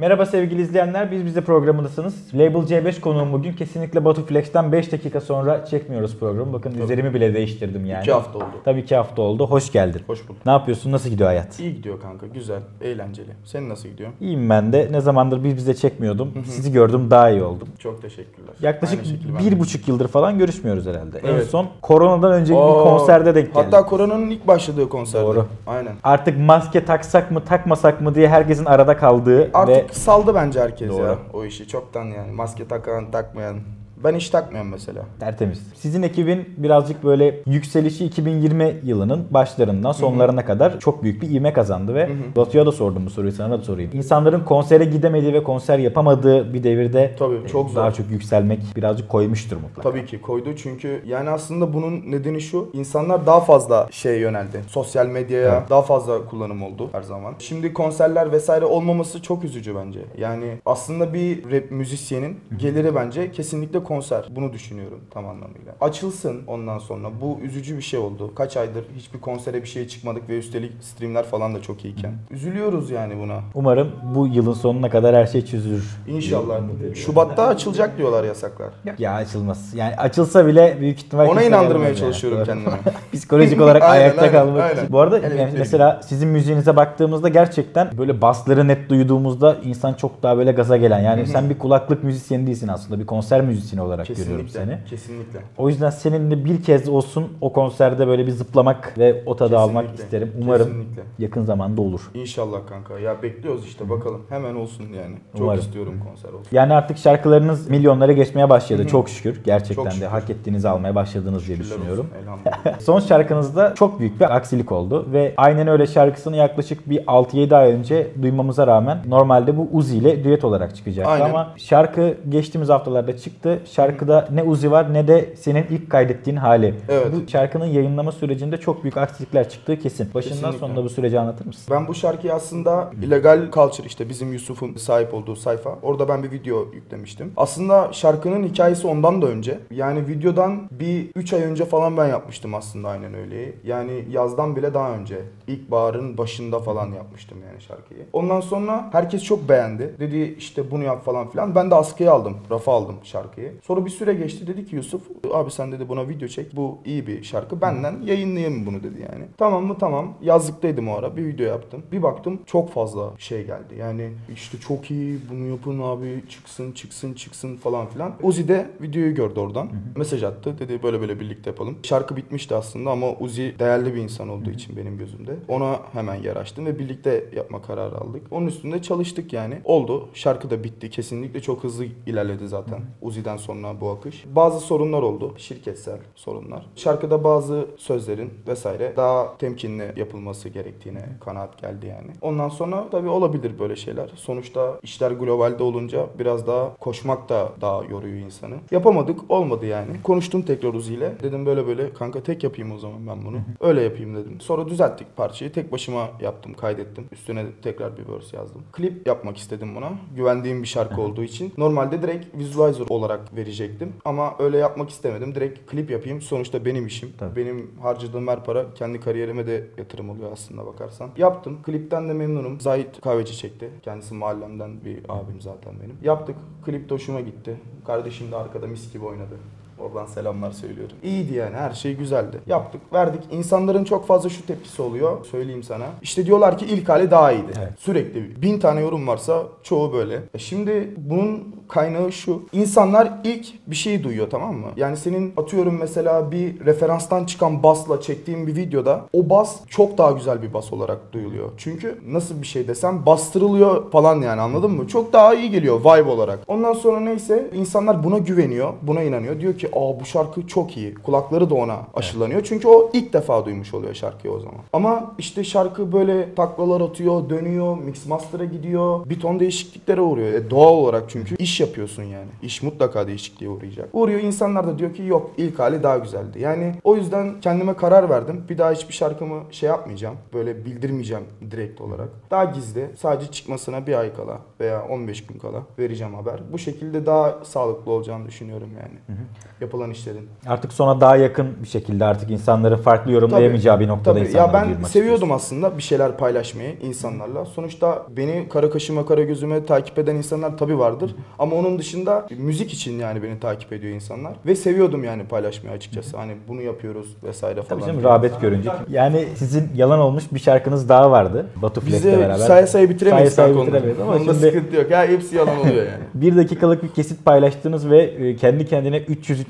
Merhaba sevgili izleyenler, biz bize programındasınız. Label C5 konuğum bugün. Kesinlikle Batu Flex'ten 5 dakika sonra çekmiyoruz programı. Bakın üzerimi bile değiştirdim yani. İki hafta oldu. Tabii 2 hafta oldu. Hoş geldin. Hoş bulduk. Ne yapıyorsun? Nasıl gidiyor hayat? İyi gidiyor kanka. Güzel. Eğlenceli. Senin nasıl gidiyor? İyiyim ben de. Ne zamandır biz bize çekmiyordum. Sizi gördüm daha iyi oldum. Çok teşekkürler. Yaklaşık bir buçuk yıldır falan görüşmüyoruz herhalde. En Evet. son koronadan önceki bir Aa, konserde denk geldik. Hatta koronanın ilk başladığı konserde. Doğru. Aynen. Artık maske taksak mı takmasak mı diye herkesin arada kaldığı Artık ve saldı bence herkes Doğru. ya o işi çoktan yani. Maske takan takmayan. Ben hiç takmıyorum mesela. Tertemiz. Sizin ekibin birazcık böyle yükselişi 2020 yılının başlarından sonlarına kadar çok büyük bir ivme kazandı ve Batu'ya da sordum bu soruyu sana da sorayım. İnsanların konsere gidemediği ve konser yapamadığı bir devirde Tabii, e, çok zor. daha çok yükselmek birazcık koymuştur mutlaka. Tabii ki koydu çünkü yani aslında bunun nedeni şu. insanlar daha fazla şeye yöneldi. Sosyal medyaya Evet. daha fazla kullanım oldu her zaman. Şimdi konserler vesaire olmaması çok üzücü bence. Yani aslında bir rap müzisyenin geliri bence kesinlikle konser. Bunu düşünüyorum tam anlamıyla. Açılsın ondan sonra. Bu üzücü bir şey oldu. Kaç aydır hiçbir konsere bir şey çıkmadık ve üstelik streamler falan da çok iyiyken. Üzülüyoruz yani buna. Umarım bu yılın sonuna kadar her şey çözülür. İnşallah. Şubat'ta açılacak diyorlar yasaklar. Ya açılmaz. Yani açılsa bile büyük ihtimal Ona inandırmaya yani. çalışıyorum Doğru. kendime. Psikolojik olarak Aynen, ayakta aynen, kalmak aynen. için. Bu arada Evet, yani mesela sizin müziğinize baktığımızda gerçekten böyle basları net duyduğumuzda insan çok daha böyle gaza gelen. Yani sen bir kulaklık müzisyeni değilsin aslında. Bir konser müzisyeni olarak görüyorum Kesinlikle. seni. Kesinlikle. O yüzden seninle bir kez olsun o konserde böyle bir zıplamak ve o tadı almak isterim. Umarım Kesinlikle. yakın zamanda olur. İnşallah kanka. Ya bekliyoruz işte bakalım. Hemen olsun yani. Çok Umarım. istiyorum konser olsun. Yani artık şarkılarınız milyonlara geçmeye başladı. Çok şükür. Gerçekten Çok de şükür. hak ettiğinizi almaya başladınız diye düşünüyorum. olsun, Elhamdülillah. Son şarkınızda çok büyük bir aksilik oldu ve aynen öyle şarkısını yaklaşık bir 6-7 ay önce duymamıza rağmen normalde bu Uzi ile düet olarak çıkacaktı Aynen. ama şarkı geçtiğimiz haftalarda çıktı. Şarkıda ne Uzi var ne de senin ilk kaydettiğin hali. Evet. Bu şarkının yayınlama sürecinde çok büyük aksilikler çıktığı kesin. Başından Kesinlikle. sonuna bu süreci anlatır mısın? Ben bu şarkıyı aslında illegal culture işte bizim Yusuf'un sahip olduğu sayfa. Orada ben bir video yüklemiştim. Aslında şarkının hikayesi ondan da önce. Yani videodan bir 3 ay önce falan ben yapmıştım aslında aynen öyle. Yani yazdan bile daha önce. İlkbaharın başında falan yapmıştım yani şarkıyı. Ondan sonra herkes çok beğendi. Dedi işte bunu yap falan filan. Ben de askıya aldım. Rafa aldım şarkıyı. Sonra bir süre geçti. Dedi ki Yusuf abi sen dedi buna video çek. Bu iyi bir şarkı. Benden yayınlayayım bunu dedi yani. Tamam mı tamam. Yazlıktaydım o ara. Bir video yaptım. Bir baktım çok fazla şey geldi. Yani işte çok iyi bunu yapın abi çıksın çıksın çıksın falan filan. Uzi de videoyu gördü oradan. Mesaj attı. Dedi böyle böyle birlikte yapalım. Şarkı bitmişti aslında ama Uzi değerli bir insan olduğu için benim gözümde. Ona hemen yer açtım ve birlikte yapma kararı aldık. Onun üstünde çalıştık yani. Oldu. Şarkı da bitti. Kesinlikle çok hızlı ilerledi zaten. Uzi'den sonra bu akış. Bazı sorunlar oldu. Şirketsel sorunlar. Şarkıda bazı sözlerin vesaire daha temkinli yapılması gerektiğine kanaat geldi yani. Ondan sonra tabii olabilir böyle şeyler. Sonuçta işler globalde olunca biraz daha koşmak da daha yoruyor insanı. Yapamadık. Olmadı yani. Konuştum tekrar Uzi ile. Dedim böyle böyle kanka tek yapayım o zaman ben bunu. Öyle yapayım dedim. Sonra düzelttik parçayı. Tek başıma yaptım, kaydettim. Üstüne tekrar bir verse yazdım. Klip yapmak istedim buna. Güvendiğim bir şarkı olduğu için. Normalde direkt visualizer olarak verecektim. Ama öyle yapmak istemedim. Direkt klip yapayım. Sonuçta benim işim. Tabii. Benim harcadığım her para kendi kariyerime de yatırım oluyor aslında bakarsan. Yaptım. Klipten de memnunum. Zahit kahveci çekti. Kendisi mahallemden bir abim zaten benim. Yaptık. Klip de hoşuma gitti. Kardeşim de arkada mis gibi oynadı. Oradan selamlar söylüyorum. İyiydi yani her şey güzeldi. Yaptık verdik. İnsanların çok fazla şu tepkisi oluyor. Söyleyeyim sana. İşte diyorlar ki ilk hali daha iyiydi. Evet. Sürekli bin tane yorum varsa çoğu böyle. E Şimdi bunun kaynağı şu. İnsanlar ilk bir şeyi duyuyor tamam mı? Yani senin atıyorum mesela bir referanstan çıkan basla çektiğin bir videoda o bas çok daha güzel bir bas olarak duyuluyor. Çünkü nasıl bir şey desem bastırılıyor falan yani anladın mı? Çok daha iyi geliyor vibe olarak. Ondan sonra neyse insanlar buna güveniyor, buna inanıyor. Diyor ki aa bu şarkı çok iyi. Kulakları da ona aşılanıyor. Çünkü o ilk defa duymuş oluyor şarkıyı o zaman. Ama işte şarkı böyle taklalar atıyor, dönüyor, mix master'a gidiyor. Bir ton değişikliklere uğruyor. E, doğal olarak çünkü iş yapıyorsun yani. İş mutlaka değişikliğe uğrayacak. Uğruyor insanlar da diyor ki yok ilk hali daha güzeldi. Yani o yüzden kendime karar verdim. Bir daha hiçbir şarkımı şey yapmayacağım. Böyle bildirmeyeceğim direkt olarak. Daha gizli. Sadece çıkmasına bir ay kala veya 15 gün kala vereceğim haber. Bu şekilde daha sağlıklı olacağını düşünüyorum yani. Yapılan işlerin. Artık sona daha yakın bir şekilde artık insanların farklı yorumlayamayacağı bir noktada Tabii. insanlara Ya ben seviyordum aslında bir şeyler paylaşmayı insanlarla. Sonuçta beni kara kaşıma kara gözüme takip eden insanlar tabii vardır. Ama onun dışında müzik için yani beni takip ediyor insanlar. Ve seviyordum yani paylaşmayı açıkçası. Hani bunu yapıyoruz vesaire falan. Tabii canım rağbet görünce. Yani sizin yalan olmuş bir şarkınız daha vardı. Batu Flex'le beraber. saya saya bitiremeyiz kanka onları. bitiremeyiz ama Onda şimdi- sıkıntı yok. Ya hepsi yalan oluyor yani. Bir dakikalık bir kesit paylaştınız ve e, kendi kendine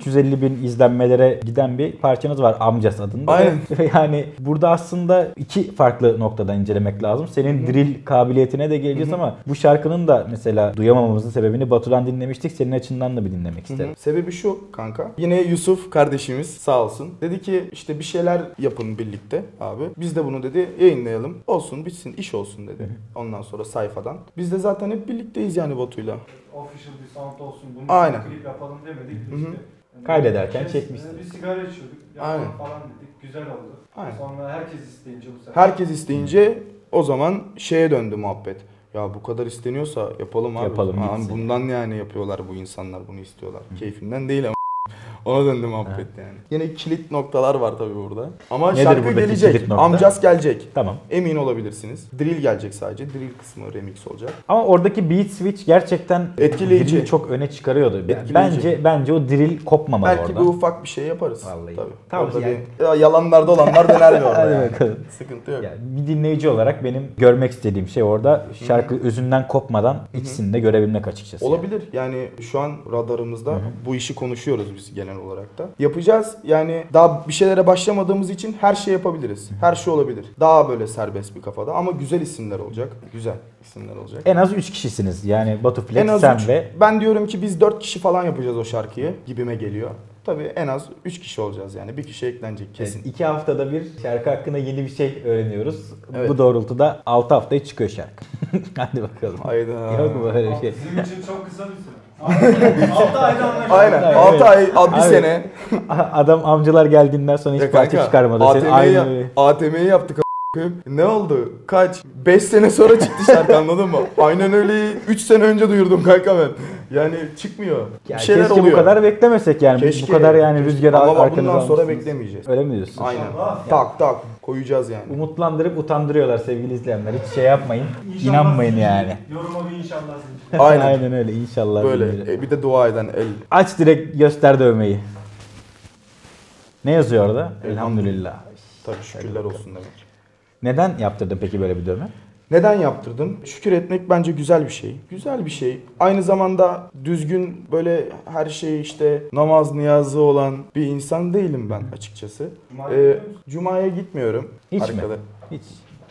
300-350 bin izlenmelere giden bir parçanız var Amcas adında. Aynen. Yani burada aslında iki farklı noktadan incelemek lazım. Senin drill kabiliyetine de geleceğiz ama bu şarkının da mesela duyamamamızın sebebini Batu'dan dinlemiştik. Senin açından da bir dinlemek isterim. Sebebi şu kanka. Yine Yusuf kardeşimiz sağ olsun. Dedi ki işte bir şeyler yapın birlikte abi. Biz de bunu dedi yayınlayalım. Olsun bitsin iş olsun dedi. Ondan sonra sayfadan. Biz de zaten hep birlikteyiz yani Batu'yla. Official bir sound olsun bunu Aynen. klip yapalım demedik. Hı hı. işte. Yani Kaydederken biz- çekmişsin. Bir sigara içiyorduk. Aynen. falan dedik. Güzel oldu. Aynen. Sonra herkes isteyince bu sefer. Herkes isteyince o zaman şeye döndü muhabbet. Ya bu kadar isteniyorsa yapalım abi. Yapalım, Ha, bundan yani yapıyorlar bu insanlar bunu istiyorlar. Keyfinden değil ama. Ona döndü muhabbet yani. Yine kilit noktalar var tabii burada. Ama Nedir şarkı buradaki gelecek. kilit nokta? Amcas gelecek. Tamam. Emin olabilirsiniz. Drill gelecek sadece. Drill kısmı remix olacak. Ama oradaki beat switch gerçekten Etkileyici. drill'i çok öne çıkarıyordu. Etkileyici. Bence bence o drill kopmamalı Belki orada. bir ufak bir şey yaparız. Vallahi. Tabii. Tamam, Orada yani- bir ya yalanlarda olanlar döner mi orada Hadi yani. bakalım. Sıkıntı yok. Yani bir dinleyici olarak benim görmek istediğim şey orada şarkı özünden kopmadan ikisini de görebilmek açıkçası. Olabilir. Yani şu an radarımızda bu işi konuşuyoruz biz genel olarak da. Yapacağız. Yani daha bir şeylere başlamadığımız için her şey yapabiliriz. Her şey olabilir. Daha böyle serbest bir kafada ama güzel isimler olacak. Güzel isimler olacak. En az 3 kişisiniz. Yani Batu Flex, En az sen üç- ve Ben diyorum ki biz 4 kişi falan yapacağız o şarkıyı gibime geliyor. Tabii en az 3 kişi olacağız yani. Bir kişi eklenecek kesin. kesin. 2 haftada bir şarkı hakkında yeni bir şey öğreniyoruz. Evet. Bu doğrultuda 6 haftaya çıkıyor şarkı. Hadi bakalım. Hayda. Yok mu böyle bir şey? Bizim için çok kısa bir süre. 6 ayda anlaştık. Aynen. Evet. 6 ay, 1 Abi, sene. Adam amcalar geldiğinden sonra hiç Ya parça kanka, çıkarmadı. Senin ATM'yi, aynı yap- ATM'yi yaptık. Ne oldu? Kaç? 5 sene sonra çıktı şarkı anladın mı? Aynen öyle 3 sene önce duyurdum kanka ben. Yani çıkmıyor. Ya bir şeyler keşke oluyor. bu kadar beklemesek yani. Bu- Keşke. Bu kadar yani rüzgar Ama arkanıza bundan sonra almışsınız. beklemeyeceğiz. Öyle mi diyorsun? Aynen. Tak tak koyacağız yani. Umutlandırıp utandırıyorlar sevgili izleyenler. Hiç şey yapmayın. İnşallah İnanmayın yani. Yoruma bir inşallah zincir. Aynen. Aynen öyle inşallah. Böyle. E, bir de dua eden el. Aç direkt göster dövmeyi. Ne yazıyor orada? Elhamdülillah. Tabii şükürler olsun demek. Neden yaptırdın peki böyle bir dövme? Neden yaptırdım? Şükür etmek bence güzel bir şey. Güzel bir şey. Aynı zamanda düzgün böyle her şey işte namaz niyazı olan bir insan değilim ben açıkçası. Cuma'ya Ee? Cuma'ya gitmiyorum. Hiç mi? Arkada. Hiç.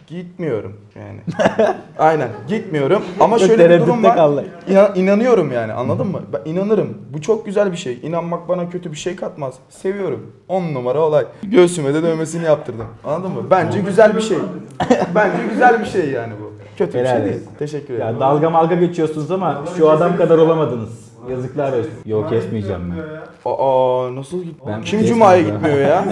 Gitmiyorum yani. Aynen gitmiyorum ama şöyle bir durum tereddütte var. kaldı. İna- inanıyorum yani anladın mı? Ben inanırım. Bu çok güzel bir şey. İnanmak bana kötü bir şey katmaz. Seviyorum. 10 numara olay. Göğsüme de dövmesini yaptırdım. Anladın mı? Bence güzel bir şey. Bence güzel bir şey yani bu. Kötü bir Helal şey değil. olsun. Teşekkür ederim. Ya dalga malga geçiyorsunuz ama şu adam kadar olamadınız. Yazıklar olsun. Yok kesmeyeceğim ben. Aa nasıl git? Ben Kim kesmeyeceğim Cuma'ya gitmiyor ya?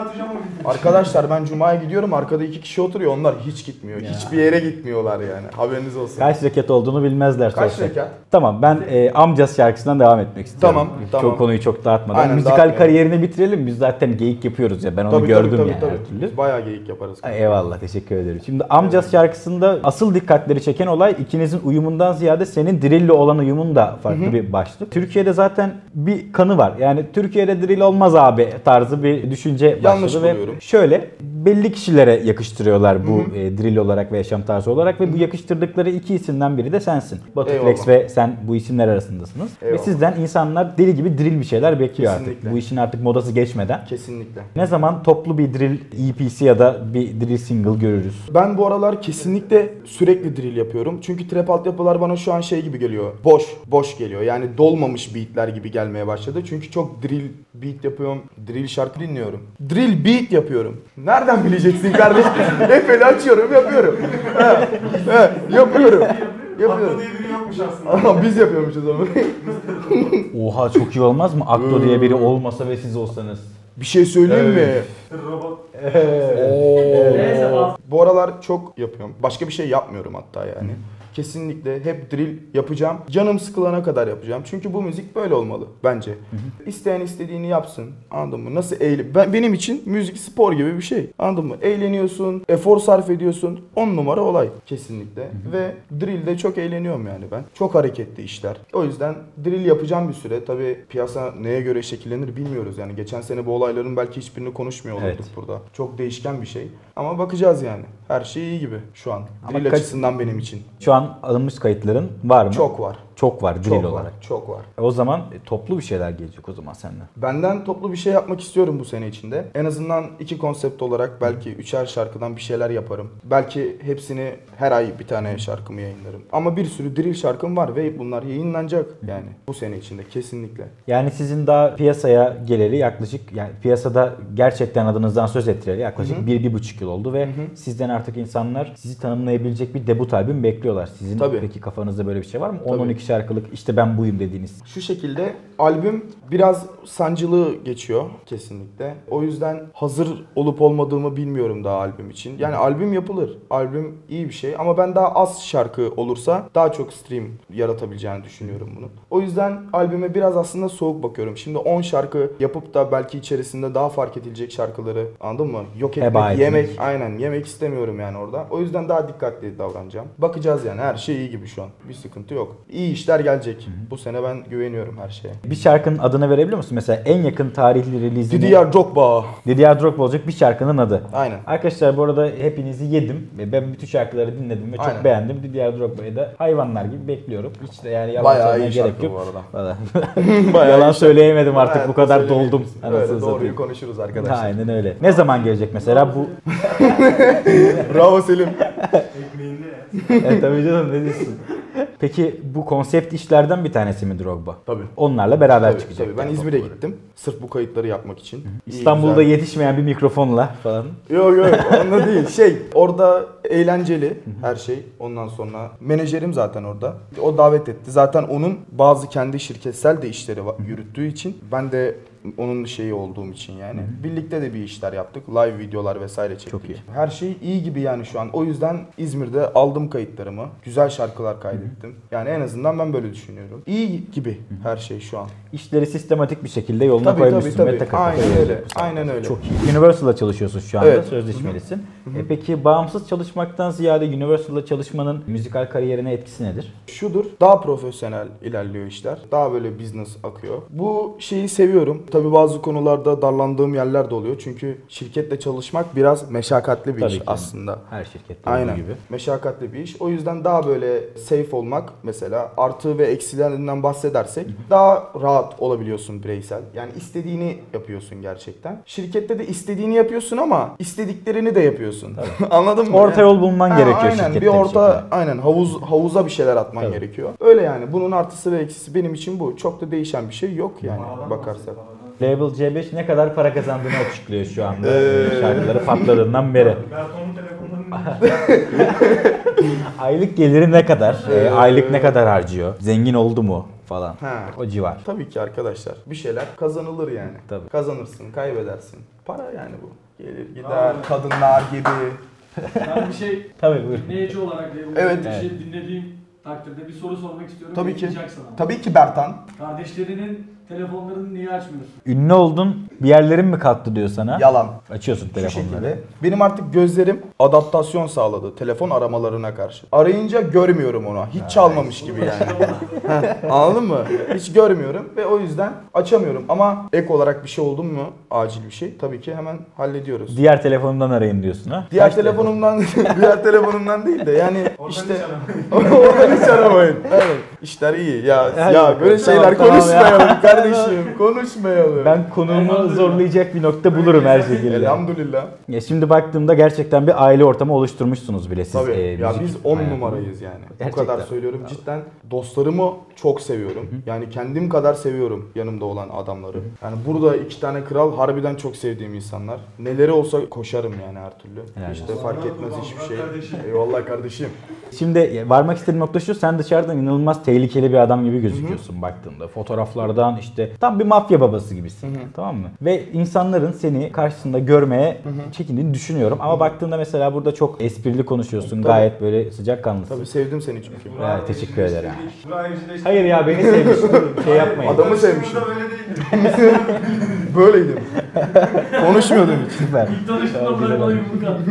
Atacağım o. Arkadaşlar ben Cuma'ya gidiyorum. Arkada iki kişi oturuyor. Onlar hiç gitmiyor. Ya. Hiçbir yere gitmiyorlar yani. Haberiniz olsun. Kaç rekat olduğunu bilmezler Kaç rekat? Tamam ben e, amcas şarkısından devam etmek istiyorum. Tamam, Çok tamam. konuyu çok dağıtmadan. Aynen, Müzikal dağıtmayalım. kariyerini bitirelim. Biz zaten geyik yapıyoruz ya. Ben onu Tabii, gördüm tabii, tabii, yani tabii. her türlü. Biz bayağı geyik yaparız. Ay, Eyvallah teşekkür ederim. Şimdi Amcas şarkısında asıl dikkatleri çeken olay ikinizin uyumundan ziyade senin Drill'le olan uyumun da farklı bir başlık. Türkiye'de zaten bir kanı var. Yani Türkiye'de drill olmaz abi tarzı bir düşünce başladı Yanlış ve buluyorum. şöyle belli kişilere yakıştırıyorlar bu e, drill olarak ve yaşam tarzı olarak ve bu yakıştırdıkları iki isimden biri de sensin. Batu Eyvallah. Flex ve sen bu isimler arasındasınız. Ve Eyvallah. sizden insanlar deli gibi drill bir şeyler bekliyor Kesinlikle. artık. Bu işin artık modası geçmeden. Kesinlikle. Ne zaman toplu bir drill EP'si ya da bir drill single görürüz? Ben bu aralar kesinlikle sürekli drill yapıyorum. Çünkü trap altyapılar bana şu an şey gibi geliyor. Boş, boş geliyor. Yani dolmamış beatler gibi gelmeye başladı. Çünkü çok drill beat yapıyorum. Drill şarkı dinliyorum. Drill beat yapıyorum. Nereden bileceksin kardeşim? Efeli açıyorum, yapıyorum. He, he, yapıyorum. Yapıyorum. diye biri yokmuş aslında. Ama biz yapıyormuşuz ama. Oha çok iyi olmaz mı? Akto diye biri olmasa ve siz olsanız. Bir şey söyleyeyim mi? Robot. Oo. Neyse Bu aralar çok yapıyorum. Başka bir şey yapmıyorum hatta yani. Kesinlikle hep drill yapacağım. Canım sıkılana kadar yapacağım. Çünkü bu müzik böyle olmalı bence. İsteyen istediğini yapsın. Anladın mı? Nasıl eğlen... Ben, benim için müzik spor gibi bir şey. Anladın mı? Eğleniyorsun, efor sarf ediyorsun. 10 numara olay kesinlikle. Ve drill'de çok eğleniyorum yani ben. Çok hareketli işler. O yüzden drill yapacağım bir süre. Tabii piyasa neye göre şekillenir bilmiyoruz. Yani geçen sene bu olayların belki hiçbirini konuşmuyor olurduk Evet. burada. Çok değişken bir şey. Ama bakacağız yani. Her şey iyi gibi şu an. Ama Drill kaç- açısından benim için. Şu an alınmış kayıtların var mı? Çok var. Çok var drill Çok var. olarak. Çok var. E, O zaman e, toplu bir şeyler gelecek o zaman senden. Benden toplu bir şey yapmak istiyorum bu sene içinde. En azından iki konsept olarak belki üçer şarkıdan bir şeyler yaparım. Belki hepsini her ay bir tane şarkımı yayınlarım. Ama bir sürü drill şarkım var ve bunlar yayınlanacak yani bu sene içinde kesinlikle. Yani sizin daha piyasaya geleli yaklaşık yani piyasada gerçekten adınızdan söz ettireli yaklaşık bir, bir buçuk yıl oldu ve sizden artık insanlar sizi tanımlayabilecek bir debut albüm bekliyorlar. Sizin Tabii. peki kafanızda böyle bir şey var mı? Tabii. 10-12 şarkılık işte ben buyum dediğiniz. Şu şekilde albüm biraz sancılı geçiyor kesinlikle. O yüzden hazır olup olmadığımı bilmiyorum daha albüm için. Yani albüm yapılır. Albüm iyi bir şey ama ben daha az şarkı olursa daha çok stream yaratabileceğini düşünüyorum bunu. O yüzden albüme biraz aslında soğuk bakıyorum. Şimdi 10 şarkı yapıp da belki içerisinde daha fark edilecek şarkıları anladın mı? Yok etmek, Heba etmek. yemek aynen yemek istemiyorum yani orada. O yüzden daha dikkatli davranacağım. Bakacağız yani her şey iyi gibi şu an. Bir sıkıntı yok. İyi işler gelecek. Bu sene ben güveniyorum her şeye. Bir şarkının adını verebiliyor musun? Mesela en yakın tarihli release'ini Didier Drogba. Didier Drogba olacak bir şarkının adı. Aynen. Arkadaşlar bu arada hepinizi yedim ve ben bütün şarkıları dinledim ve çok Aynen. beğendim. Didier Drogba'yı da hayvanlar gibi bekliyorum. Hiç de yani yalan Bayağı söylemeye iyi gerek şarkı yok. bu arada. Valla. Bayağı yalan iyi söyleyemedim artık Evet, bu kadar söyleyebiliriz. doldum. Öyle Anasını doğruyu satayım. konuşuruz arkadaşlar. Aynen öyle. Ne zaman gelecek mesela bu? Bravo Selim. Ekmeğinde ya. e, tabii canım ne diyorsun? Peki bu konsept işlerden bir tanesi mi Drogba? Tabii. Onlarla beraber Tabii, çıkacak. tabii. Ben İzmir'e gittim. Sırf bu kayıtları yapmak için. İyi, İstanbul'da güzel. yetişmeyen bir mikrofonla falan. Yok yok onunla değil. Şey orada eğlenceli her şey. Ondan sonra menajerim zaten orada. O davet etti. Zaten onun bazı kendi şirketsel de işleri yürüttüğü için ben de onun şeyi olduğum için yani. Birlikte de bir işler yaptık. Live videolar vesaire çektik. Çok iyi. Her şey iyi gibi yani şu an. O yüzden İzmir'de aldım kayıtlarımı. Güzel şarkılar kaydettim. Yani en azından ben böyle düşünüyorum. İyi gibi her şey şu an. İşleri sistematik bir şekilde yoluna Tabii, koymuşsun tabii, ve tabii. takır Aynen öyle. Aynen öyle. Çok iyi. Universal'la çalışıyorsun şu anda. Evet. Sözleşmelisin. E peki bağımsız çalışmaktan ziyade Universal'la çalışmanın müzikal kariyerine etkisi nedir? Şudur, daha profesyonel ilerliyor işler. Daha böyle business akıyor. Bu şeyi seviyorum. Tabii bazı konularda darlandığım yerler de oluyor. Çünkü şirketle çalışmak biraz meşakkatli bir Tabii iş ki. aslında. Her şirkette Aynen. olduğu gibi. Meşakkatli bir iş. O yüzden daha böyle safe olmak mesela artı ve eksilerinden bahsedersek daha rahat olabiliyorsun bireysel. Yani istediğini yapıyorsun gerçekten. Şirkette de istediğini yapıyorsun ama istediklerini de yapıyorsun. Anladın mı? Orta yol bulman Ha, gerekiyor aynen, şirkette bir bir orta şekilde. aynen havuz havuza bir şeyler atman Tabii. gerekiyor. Öyle yani. Bunun artısı ve eksisi benim için bu. Çok da değişen bir şey yok yani bakarsak. Label C5 ne kadar para kazandığını açıklıyor şu anda. Ee. Şarkıları patladığından beri. Berton'un telefonlarını Aylık geliri ne kadar? Ee, Ee. aylık ne kadar harcıyor? Zengin oldu mu? Falan. Ha. O civar. Tabii ki arkadaşlar. Bir şeyler kazanılır yani. Tabii. Kazanırsın, kaybedersin. Para yani bu. Gelir gider. Aynen. Kadınlar gibi. Ben bir şey Tabii buyur. dinleyici olarak ve bu Evet. bir Evet. şey dinlediğim takdirde bir soru sormak istiyorum. Tabii ki. Tabii ki Bertan. Kardeşlerinin telefonlarını niye açmıyorsun? Ünlü oldun, bir yerlerin mi kalktı diyor sana? Yalan. Açıyorsun Şu telefonları. şekilde. Benim artık gözlerim adaptasyon sağladı telefon aramalarına karşı. Arayınca görmüyorum onu. Hiç çalmamış gibi yani. Heh, Anladın mı? Hiç görmüyorum ve o yüzden açamıyorum. Ama ek olarak bir şey oldu mu acil bir şey tabii ki hemen hallediyoruz. Diğer telefonundan arayın diyorsun ha? Diğer Kaç telefon? telefonumdan diğer telefonumdan değil de yani Oradan işte hiç aramayın. oradan hiç aramayın. Evet. İşler iyi. Ya ya bakalım. böyle şeyler Tamam, tamam ya. konuşmayalım kardeşim. Konuşmayalım. Ben konuğumu zorlayacak bir nokta bulurum her şekilde. Elhamdülillah. Ya şimdi baktığımda gerçekten bir aile ortamı oluşturmuşsunuz bile siz. Tabii. e, ya müzik biz 10 hayatında. numarayız yani. Bu Gerçekten. kadar söylüyorum. Cidden dostlarımı çok seviyorum. Yani kendim kadar seviyorum yanımda olan adamları. Yani burada iki tane kral harbiden çok sevdiğim insanlar. Neleri olsa koşarım yani her türlü. Helal işte olsun. fark etmez Allah, hiçbir Allah şey. kardeşim. Eyvallah kardeşim. Şimdi varmak istediğim nokta şu sen dışarıdan inanılmaz tehlikeli bir adam gibi gözüküyorsun baktığında. Fotoğraflardan işte tam bir mafya babası gibisin. Tamam mı? Ve insanların seni karşısında görmeye çekindiğini düşünüyorum. Ama baktığında mesela burada çok esprili konuşuyorsun. Tabii. Gayet böyle sıcakkanlısın. Tabii sevdim seni çünkü. Ya, teşekkür ederim. Hayır ya beni sevmiş. şey yapmayın. Adamı sevmişim. Burada böyle değildi. Böyleydim. Konuşmuyordum hiç. Süper. İlk tanıştığımda bırak bana yumruk attı.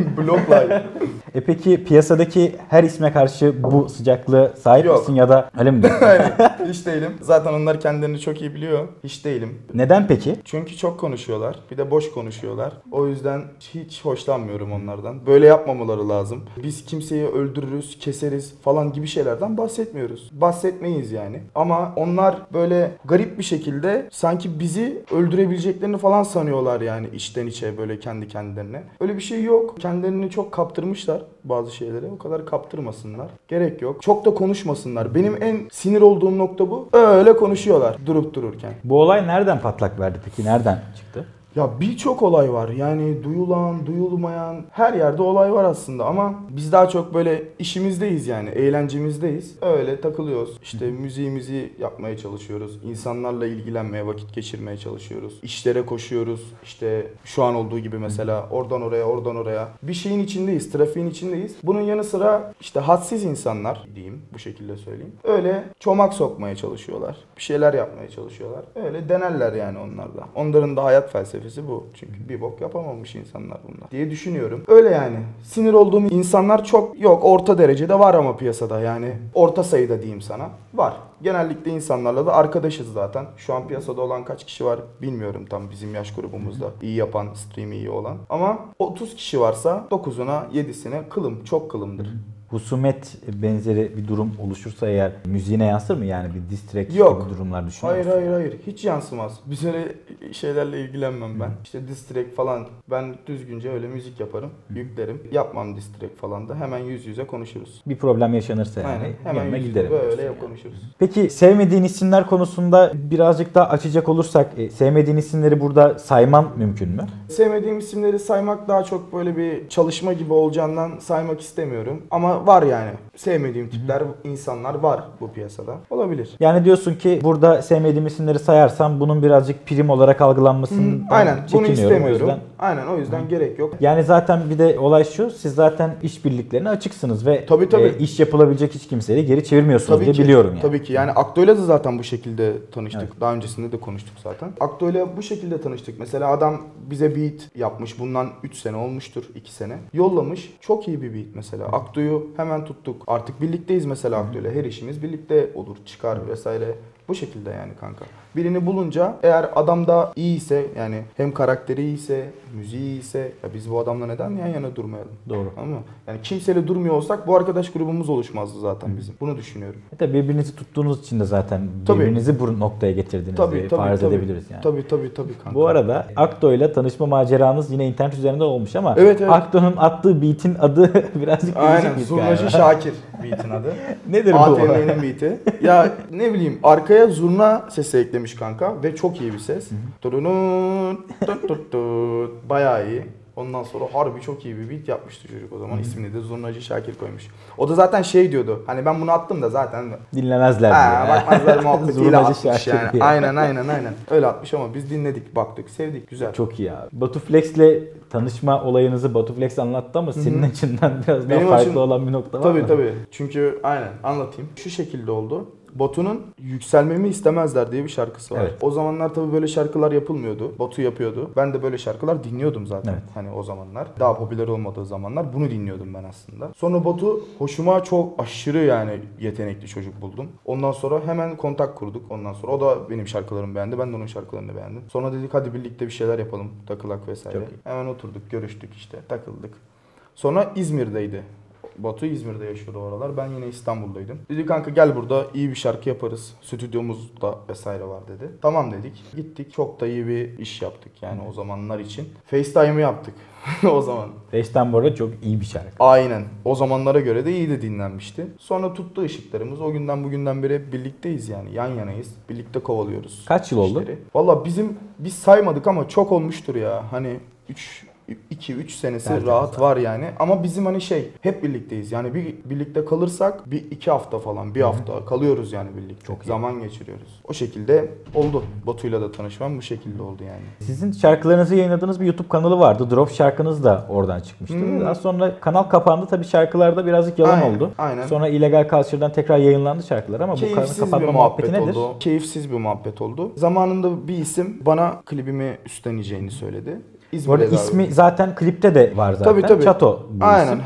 Live. E peki piyasadaki her isme karşı bu sıcaklığı sahip Yok. misin ya da öyle mi? diyorsun? Aynen. Hiç değilim. Zaten onlar kendilerini çok iyi biliyor. Hiç değilim. Neden peki? Çünkü çok konuşuyorlar. Bir de boş konuşuyorlar. O yüzden hiç hoşlanmıyorum onlardan. Böyle yapmamaları lazım. Biz kimseyi öldürürüz, keseriz falan gibi şeylerden bahsetmiyoruz. Bahsetmeyiz yani. Ama onlar böyle garip bir şekilde sanki bizi öldürebileceklerini falan sanıyorlar yani içten içe böyle kendi kendilerine. Öyle bir şey yok. Kendilerini çok kaptırmışlar bazı şeylere. O kadar kaptırmasınlar. Gerek yok. Çok da konuşmasınlar. Benim en sinir olduğum nokta bu. Öyle konuşuyorlar durup dururken. Bu olay nereden patlak verdi peki? Nereden çıktı? Ya birçok olay var. Yani duyulan, duyulmayan her yerde olay var aslında ama biz daha çok böyle işimizdeyiz yani. Eğlencemizdeyiz. Öyle takılıyoruz. İşte müziğimizi yapmaya çalışıyoruz. İnsanlarla ilgilenmeye, vakit geçirmeye çalışıyoruz. İşlere koşuyoruz. İşte şu an olduğu gibi mesela oradan oraya, oradan oraya. Bir şeyin içindeyiz, trafiğin içindeyiz. Bunun yanı sıra işte hadsiz insanlar diyeyim bu şekilde söyleyeyim. Öyle çomak sokmaya çalışıyorlar. Bir şeyler yapmaya çalışıyorlar. Öyle denerler yani onlar da. Onların da hayat felsefesi bu. Çünkü bir bok yapamamış insanlar bunlar diye düşünüyorum. Öyle yani. Sinir olduğum insanlar çok yok. Orta derecede var ama piyasada yani. Orta sayıda diyeyim sana. Var. Genellikle insanlarla da arkadaşız zaten. Şu an piyasada olan kaç kişi var bilmiyorum tam bizim yaş grubumuzda. iyi yapan, stream'i iyi olan. Ama 30 kişi varsa 9'una 7'sine kılım. Çok kılımdır. Husumet benzeri bir durum oluşursa eğer müziğine yansır mı yani bir Yok. gibi durumlar düşünüyor Hayır musun? hayır hayır hiç yansımaz. Biz öyle şeylerle ilgilenmem ben. İşte diss track falan ben düzgünce öyle müzik yaparım, yüklerim. Yapmam diss track falan da hemen yüz yüze konuşuruz. Bir problem yaşanırsa yani Aynen hemen yanına yüz giderim. böyle konuşuruz. Peki sevmediğin isimler konusunda birazcık daha açacak olursak e, sevmediğin isimleri burada sayman mümkün mü? Sevmediğim isimleri saymak daha çok böyle bir çalışma gibi olacağından saymak istemiyorum. Ama var yani. Sevmediğim tipler, insanlar var bu piyasada. Olabilir. Yani diyorsun ki burada sevmediğim isimleri sayarsam bunun birazcık prim olarak algılanmasını Aynen bunu çekiniyorum. O istemiyorum. yüzden- Aynen o yüzden gerek yok. Yani zaten bir de olay şu, siz zaten işbirliklerine açıksınız ve Tabii, tabii. e, iş yapılabilecek hiç kimseyi geri çevirmiyorsunuz diye ki, biliyorum yani. Tabii ki. Yani Akdo'yla da zaten bu şekilde tanıştık. Daha öncesinde de konuştuk zaten. Akdo'yla bu şekilde tanıştık. Mesela adam bize beat yapmış. Bundan 3 sene olmuştur. 2 sene. Yollamış. Çok iyi bir beat mesela. Akdo'yu hemen tuttuk. Artık birlikteyiz mesela Akdo'yla. Her işimiz birlikte olur. Çıkar vesaire. Bu şekilde yani kanka. Birini bulunca eğer adam da iyiyse yani hem karakteri iyiyse, müziği iyiyse ya biz bu adamla neden yan yana durmayalım? Doğru. Ama yani kimseyle durmuyor olsak bu arkadaş grubumuz oluşmazdı zaten bizim. Bunu düşünüyorum. E tabii birbirinizi tuttuğunuz için de zaten Tabii. birbirinizi bu noktaya getirdiğinizi Tabii tabii farz tabii. edebiliriz yani. Tabii tabii tabii kanka. Bu arada Akdo ile tanışma maceranız yine internet üzerinde olmuş ama Evet, evet. Akdo'nun attığı beat'in adı birazcık Aynen Zurnacı. Şakir beat'in adı. Nedir bu? ATM'nin beat'i. Ya ne bileyim arkaya zurna sesi eklemiş kanka ve çok iyi bir ses. Bayağı iyi. Ondan sonra harbi çok iyi bir beat yapmıştı çocuk o zaman. İsmini de Zurnacı Şakir koymuş. O da zaten şey diyordu. Hani ben bunu attım da zaten Dinlemezler Ha, diyor. bakmazlar muhabbetiyle atmış yani. diye. Aynen aynen aynen. Öyle atmış ama biz dinledik, baktık, sevdik. Güzel. Çok iyi abi. Batu Flex'le tanışma olayınızı Batu Flex anlattı ama senin açından biraz daha Benim farklı açım- olan bir nokta var Tabii mı? tabii. Çünkü aynen anlatayım. Şu şekilde oldu. Batu'nun yükselmemi istemezler diye bir şarkısı var. Evet. O zamanlar tabii böyle şarkılar yapılmıyordu. Batu yapıyordu. Ben de böyle şarkılar dinliyordum zaten. Evet. Hani o zamanlar. Daha popüler olmadığı zamanlar bunu dinliyordum ben aslında. Sonra Batu hoşuma çok aşırı yani yetenekli çocuk buldum. Ondan sonra hemen kontak kurduk. Ondan sonra o da benim şarkılarımı beğendi. Ben de onun şarkılarını beğendim. Sonra dedik hadi birlikte bir şeyler yapalım. Takılak vesaire. Hemen oturduk, görüştük işte, takıldık. Sonra İzmir'deydi. Batu İzmir'de yaşıyordu o aralar. Ben yine İstanbul'daydım. Dedi kanka gel burada iyi bir şarkı yaparız. Stüdyomuzda vesaire var dedi. Tamam dedik. Gittik. Çok da iyi bir iş yaptık yani o zamanlar için. FaceTime'ı yaptık o zaman. Beşten bu arada çok iyi bir şarkı. Aynen. O zamanlara göre de iyi de dinlenmişti. Sonra tuttu ışıklarımız. O günden bugünden beri hep birlikteyiz yani. Yan yanayız. Birlikte kovalıyoruz. Kaç yıl oldu? işleri. Valla bizim biz saymadık ama çok olmuştur ya. Hani 3 2-3 senesi Tertemiz rahat abi. var yani. Ama bizim hani şey hep birlikteyiz. Yani bir birlikte kalırsak bir iki hafta falan bir hafta kalıyoruz yani birlikte. Çok iyi. Zaman geçiriyoruz. O şekilde oldu. Batu'yla da tanışmam bu şekilde oldu yani. Sizin şarkılarınızı yayınladığınız bir YouTube kanalı vardı. Drop şarkınız da oradan çıkmıştı. Hmm. Daha sonra kanal kapandı. Tabii şarkılarda birazcık yalan Aynen, oldu. aynen. Sonra illegal culture'dan tekrar yayınlandı şarkılar ama bu Keyifsiz kapatma muhabbet muhabbeti nedir? oldu. Keyifsiz bir muhabbet oldu. Zamanında bir isim bana klibimi üstleneceğini söyledi. Bu İzmir'e arada davet- ismi zaten klipte de var zaten. Tabii, tabii. Çato bu Aynen. isim.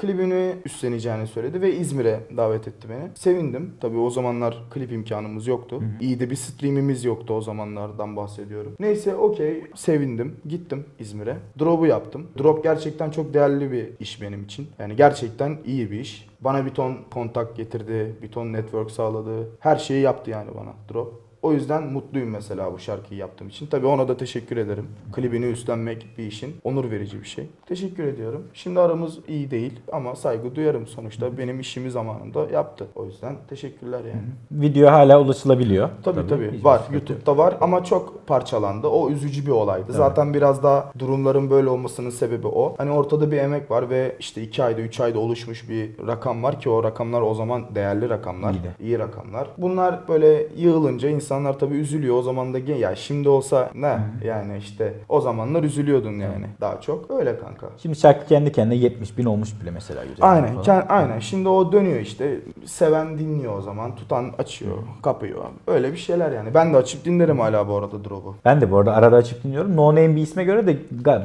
Klibini üstleneceğini söyledi ve İzmir'e davet etti beni. Sevindim. Tabii o zamanlar klip imkanımız yoktu. İyi de bir streamimiz yoktu o zamanlardan bahsediyorum. Neyse okey sevindim. Gittim İzmir'e. Drop'u yaptım. Drop gerçekten çok değerli bir iş benim için. Yani gerçekten iyi bir iş. Bana bir ton kontak getirdi, bir ton network sağladı. Her şeyi yaptı yani bana Drop. O yüzden mutluyum mesela bu şarkıyı yaptığım için. Tabii ona da teşekkür ederim. Klibini üstlenmek bir işin onur verici bir şey. Teşekkür ediyorum. Şimdi aramız iyi değil ama saygı duyarım sonuçta. Benim işimi zamanında yaptı. O yüzden teşekkürler yani. Video hala ulaşılabiliyor. Tabii tabii, hiçbir var. YouTube'da var ama çok parçalandı. O üzücü bir olaydı. Zaten biraz daha durumların böyle olmasının sebebi o. Hani ortada bir emek var ve işte 2 ayda 3 ayda oluşmuş bir rakam var ki o rakamlar o zaman değerli rakamlar. İyi de. iyi rakamlar. Bunlar böyle yığılınca insanlar tabii üzülüyor. O zaman da ya şimdi olsa ne yani işte o zamanlar üzülüyordun yani daha çok. Öyle kanka. Şimdi şarkı kendi kendine 70 bin olmuş bile mesela. Aynen, falan. ken- aynen. Şimdi o dönüyor işte. Seven dinliyor o zaman, tutan açıyor, kapıyor. Öyle bir şeyler yani. Ben de açıp dinlerim hala bu arada Drop'u. Ben de bu arada arada açıp dinliyorum. No Name bir isme göre de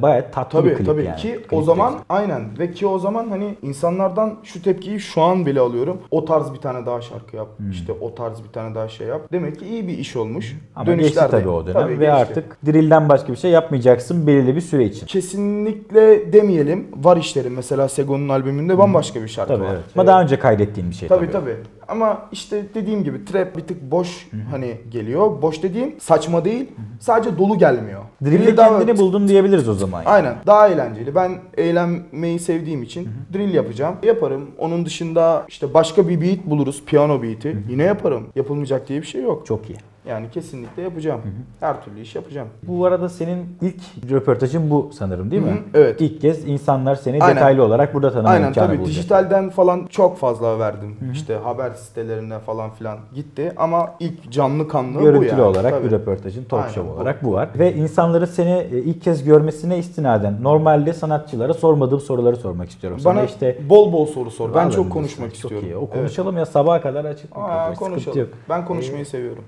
bayağı tatlı bir Tabii klip tabii yani. ki Klip o zaman güzel. aynen ve ki o zaman hani insanlardan şu tepkiyi şu an bile alıyorum. O tarz bir tane daha şarkı yap. işte o tarz bir tane daha şey yap. Demek ki iyi bir iş olmuş. Ama Dönüşler geçti de- tabii o dönem Tabii ve geçti. artık drill'den başka bir şey yapmayacaksın belirli bir süre için. kesinlikle demeyelim. Var işlerim mesela Sego'nun albümünde bambaşka bir şarkı Tabii var. evet. Ama daha önce kaydettiğin bir şey Tabii tabii. tabii. Ama işte dediğim gibi trap bir tık boş hani geliyor. Boş dediğim saçma değil. Sadece dolu gelmiyor. Drill'de Drill daha- kendini buldun diyebiliriz o zaman. yani. Aynen. Daha eğlenceli. Ben eğlenmeyi sevdiğim için drill yapacağım. Yaparım. Onun dışında işte başka bir beat buluruz. Piyano beat'i. Yine yaparım. Yapılmayacak diye bir şey yok. Çok iyi. Yani kesinlikle yapacağım. Her türlü iş yapacağım. Bu arada senin ilk röportajın bu sanırım değil Hı mi? hı, evet. İlk kez insanlar seni Aynen. detaylı olarak burada tanıma Aynen imkanı tabii bulacak. dijitalden falan çok fazla verdim. İşte haber sitelerine falan filan gitti ama ilk canlı kanlı bu Görüntülü yani. olarak Tabii. bir röportajın talk Aynen, show bu. olarak bu var. Ve insanların seni e, ilk kez görmesine istinaden normalde sanatçılara sormadığım soruları sormak istiyorum. Sana Bana işte bol bol soru sor. Ben çok konuşmak çok istiyorum. iyi. O Evet. konuşalım ya sabaha kadar açık. Aa, konuşalım. Ben konuşmayı seviyorum.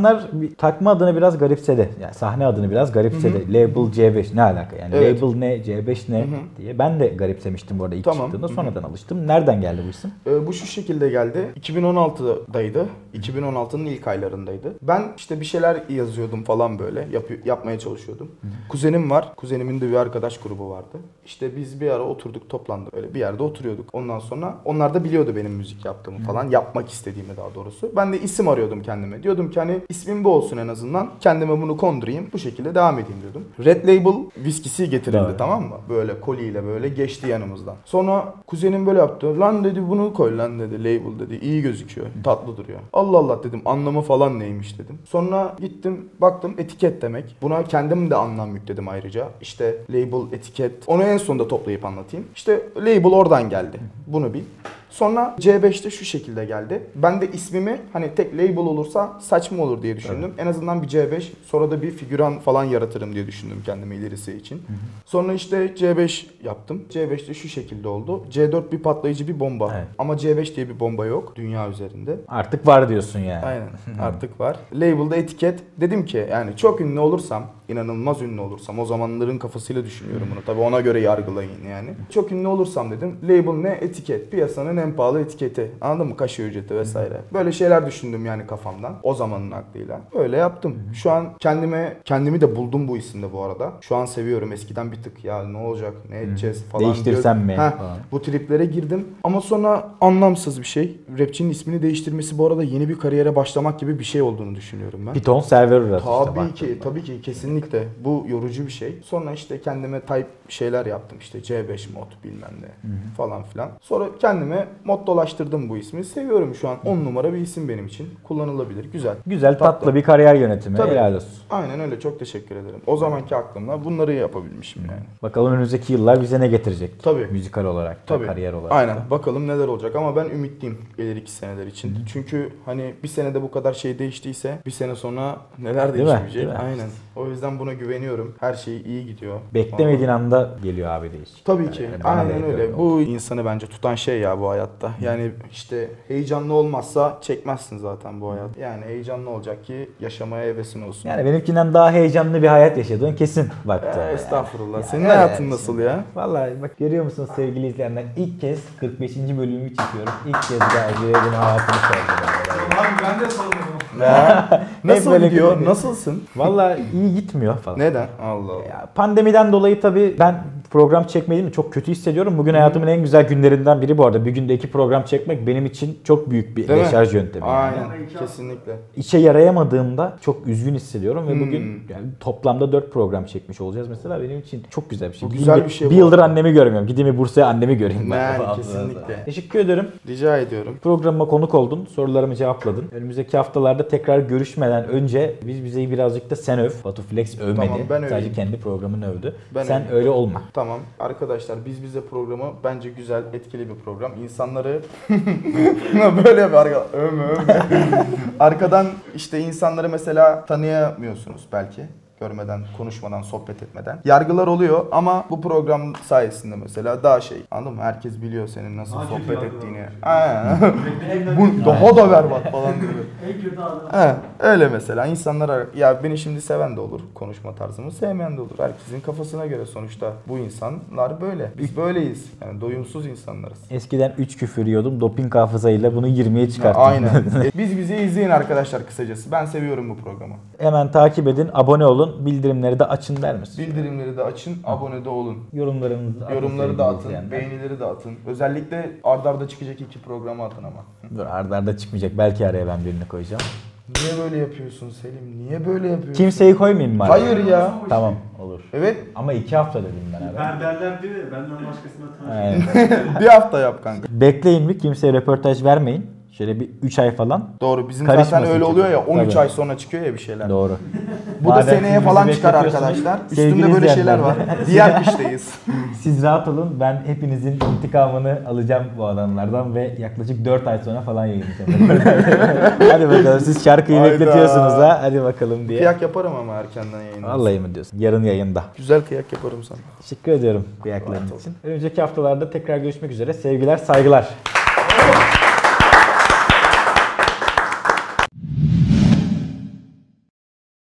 İnsanlar takma adını biraz garipsedi. Yani sahne adını biraz garipsedi. Label C5 ne alaka yani? Evet. Label ne, C5 ne diye. Ben de garipsemiştim bu arada ilk Tamam. çıktığında. Hı hı. Sonradan alıştım. Nereden geldi bu isim? Ee, bu şu şekilde geldi. 2016'daydı. 2016'nın ilk aylarındaydı. Ben işte bir şeyler yazıyordum falan böyle. Yap- yapmaya çalışıyordum. Kuzenim var. Kuzenimin de bir arkadaş grubu vardı. İşte biz bir ara oturduk toplandık. Öyle bir yerde oturuyorduk. Ondan sonra onlar da biliyordu benim müzik yaptığımı falan. Yapmak istediğimi daha doğrusu. Ben de isim arıyordum kendime. Diyordum ki hani ismim bu olsun en azından. Kendime bunu kondurayım. Bu şekilde devam edeyim diyordum. Red Label viskisi getirildi Evet. tamam mı? Böyle koliyle böyle geçti yanımızdan. Sonra kuzenim böyle yaptı. Lan dedi bunu koy lan dedi. Label dedi. İyi gözüküyor. Tatlı duruyor. Allah Allah dedim. Anlamı falan neymiş dedim. Sonra gittim baktım etiket demek. Buna kendim de anlam yükledim ayrıca. İşte label, etiket. Onu en sonunda toplayıp anlatayım. İşte label oradan geldi. Bunu bil. Sonra C5'te şu şekilde geldi. Ben de ismimi hani tek label olursa saçma olur diye düşündüm. En azından bir C5 sonra da bir figüran falan yaratırım diye düşündüm kendime ilerisi için. Sonra işte C5 yaptım. C5'te şu şekilde oldu. C4 bir patlayıcı bir bomba. Evet. Ama C5 diye bir bomba yok dünya üzerinde. Artık var diyorsun yani. Aynen artık var. Label'da etiket. Dedim ki yani çok ünlü olursam, inanılmaz ünlü olursam o zamanların kafasıyla düşünüyorum bunu. Tabii ona göre yargılayın yani. Çok ünlü olursam dedim. Label ne? Etiket. Piyasanın en pahalı etiketi. Anladın mı? Kaşe ücreti vesaire. Böyle şeyler düşündüm yani kafamdan. O zamanın aklıyla. Öyle yaptım. Şu an kendime kendimi de buldum bu isimde bu arada. Şu an seviyorum. Eskiden bir tık ya ne olacak? Ne edeceğiz falan. Değiştirsem diyor- mi? Heh, falan. bu triplere girdim. Ama sonra anlamsız bir şey. Rapçinin ismini değiştirmesi bu arada yeni bir kariyere başlamak gibi bir şey olduğunu düşünüyorum ben. Bir ton server uğradı işte Tabii baktığında. ki, tabii ki kesinlikle. Bu yorucu bir şey. Sonra işte kendime type şeyler yaptım işte C5 mod bilmem ne falan filan. Sonra kendime mottolaştırdım bu ismi. Seviyorum şu an 10 numara bir isim benim için. Kullanılabilir. Güzel. Güzel tatlı, bir kariyer yönetimi. Tabii. Helal olsun. Aynen öyle. Çok teşekkür ederim. O zamanki aklımla bunları yapabilmişim yani. Bakalım önümüzdeki yıllar bize ne getirecek? Tabii. Müzikal olarak da, Tabii. kariyer olarak Aynen. da. Bakalım neler olacak ama ben ümitliyim ileriki seneler için. Çünkü hani bir senede bu kadar şey değiştiyse bir sene sonra neler Değil mi? değişmeyecek. Değil mi? Aynen. O yüzden buna güveniyorum. Her şey iyi gidiyor. Beklemediğin anda geliyor abi değiş. Tabii ki. Yani bana da Aynen öyle. öyle Bu insanı bence tutan şey ya bu hayatta. Yani işte heyecanlı olmazsa çekmezsin zaten bu hayat. Yani heyecanlı olacak ki yaşamaya hevesin olsun. Yani benimkinden daha heyecanlı bir hayat yaşadığın kesin baktı. Ya, estağfurullah. Ya, Senin öyle hayatın yani. nasıl ya? Vallahi bak görüyor musunuz sevgili izleyenler ilk kez 45. bölümü çekiyorum. İlk kez Gazi'ye hayatını sordum. Abi ben de sormadım. Nasıl böyle gidiyor? Nasılsın? Vallahi iyi gitmiyor falan. Neden? Allah Allah. Ya pandemiden dolayı tabii ben program çekmediğimi çok kötü hissediyorum. Bugün hayatımın en güzel günlerinden biri bu arada. Bir günde iki program çekmek benim için çok büyük bir Değil mi? deşarj yöntemi. yani. Aynen. Kesinlikle. İşe yarayamadığımda çok üzgün hissediyorum ve Hmm. bugün yani toplamda 4 program çekmiş olacağız mesela benim için çok güzel bir şey. Bu güzel yıl- bir şey Bir yıldır annemi görmüyorum. Gideyim bir Bursa'ya annemi göreyim. ben Yani kesinlikle. Teşekkür ederim. Rica ediyorum. Programıma konuk oldun. Sorularımı cevapladın. Önümüzdeki haftalarda tekrar görüşmeden önce biz bizeyi birazcık da sen öv. Batu Flex övmedi. Tamam, ben Sadece öveyim. kendi programını övdü. Ben sen öveyim. öyle olma. Tamam arkadaşlar biz bize programı bence güzel etkili bir program. İnsanları böyle bir arka övme övme. Arkadan işte insanları mesela tanıyamıyorsunuz belki görmeden, konuşmadan, sohbet etmeden. Yargılar oluyor ama bu program sayesinde mesela daha şey anladın mı? Herkes biliyor senin nasıl Daha kötü sohbet yargılar ettiğini. Aynen. Beklemekten bu daha da berbat falan gibi. En kötü adam. He, öyle mesela insanlar ya beni şimdi seven de olur konuşma tarzımı sevmeyen de olur. Herkesin kafasına göre sonuçta bu insanlar böyle. Biz böyleyiz. Yani doyumsuz insanlarız. Eskiden 3 küfür yiyordum. Doping hafızayla bunu 20'ye çıkarttım. Aynen. E, Biz bizi izleyin arkadaşlar kısacası. Ben seviyorum bu programı. Hemen takip edin, abone olun, bildirimleri de açın der misin? Bildirimleri de açın, abone de olun. Yorumlarınızı atın Yorumları da atın, izleyenler. beğenileri de atın. Özellikle ardarda arda çıkacak iki programı atın ama. Dur arda arda çıkmayacak. Belki araya ben birini koyacağım. Niye böyle yapıyorsun Selim? Niye böyle yapıyorsun? Kimseyi koymayayım mı? araya? Hayır ya. Tamam olur. Evet, Ama iki hafta dedim ben abi. Berberler diyor ya benden başkasına tanışmıyor. Aynen. bir hafta yap kanka. Bekleyin bir kimseye röportaj vermeyin. Şöyle bir 3 ay falan. Doğru bizim Karışmasın zaten öyle çünkü. oluyor ya 13 Tabii. ay sonra çıkıyor ya bir şeyler. Doğru. Bu da Madem seneye falan çıkar bekletiyorsunuz, arkadaşlar. sevgili Üstünde böyle şeyler izleyenler var. de- Diğer kıştayız. Siz rahat olun. Ben hepinizin intikamını alacağım bu adamlardan ve yaklaşık 4 ay sonra falan yayınlayacağım. Hadi bakalım siz şarkıyı Hayda. bekletiyorsunuz ha. Hadi bakalım diye. Kıyak yaparım ama erkenden yayında. Vallahi mi diyorsun? Yarın yayında. Güzel kıyak yaparım sana. Teşekkür ediyorum kıyakların için. Önümüzdeki haftalarda tekrar görüşmek üzere. Sevgiler, saygılar.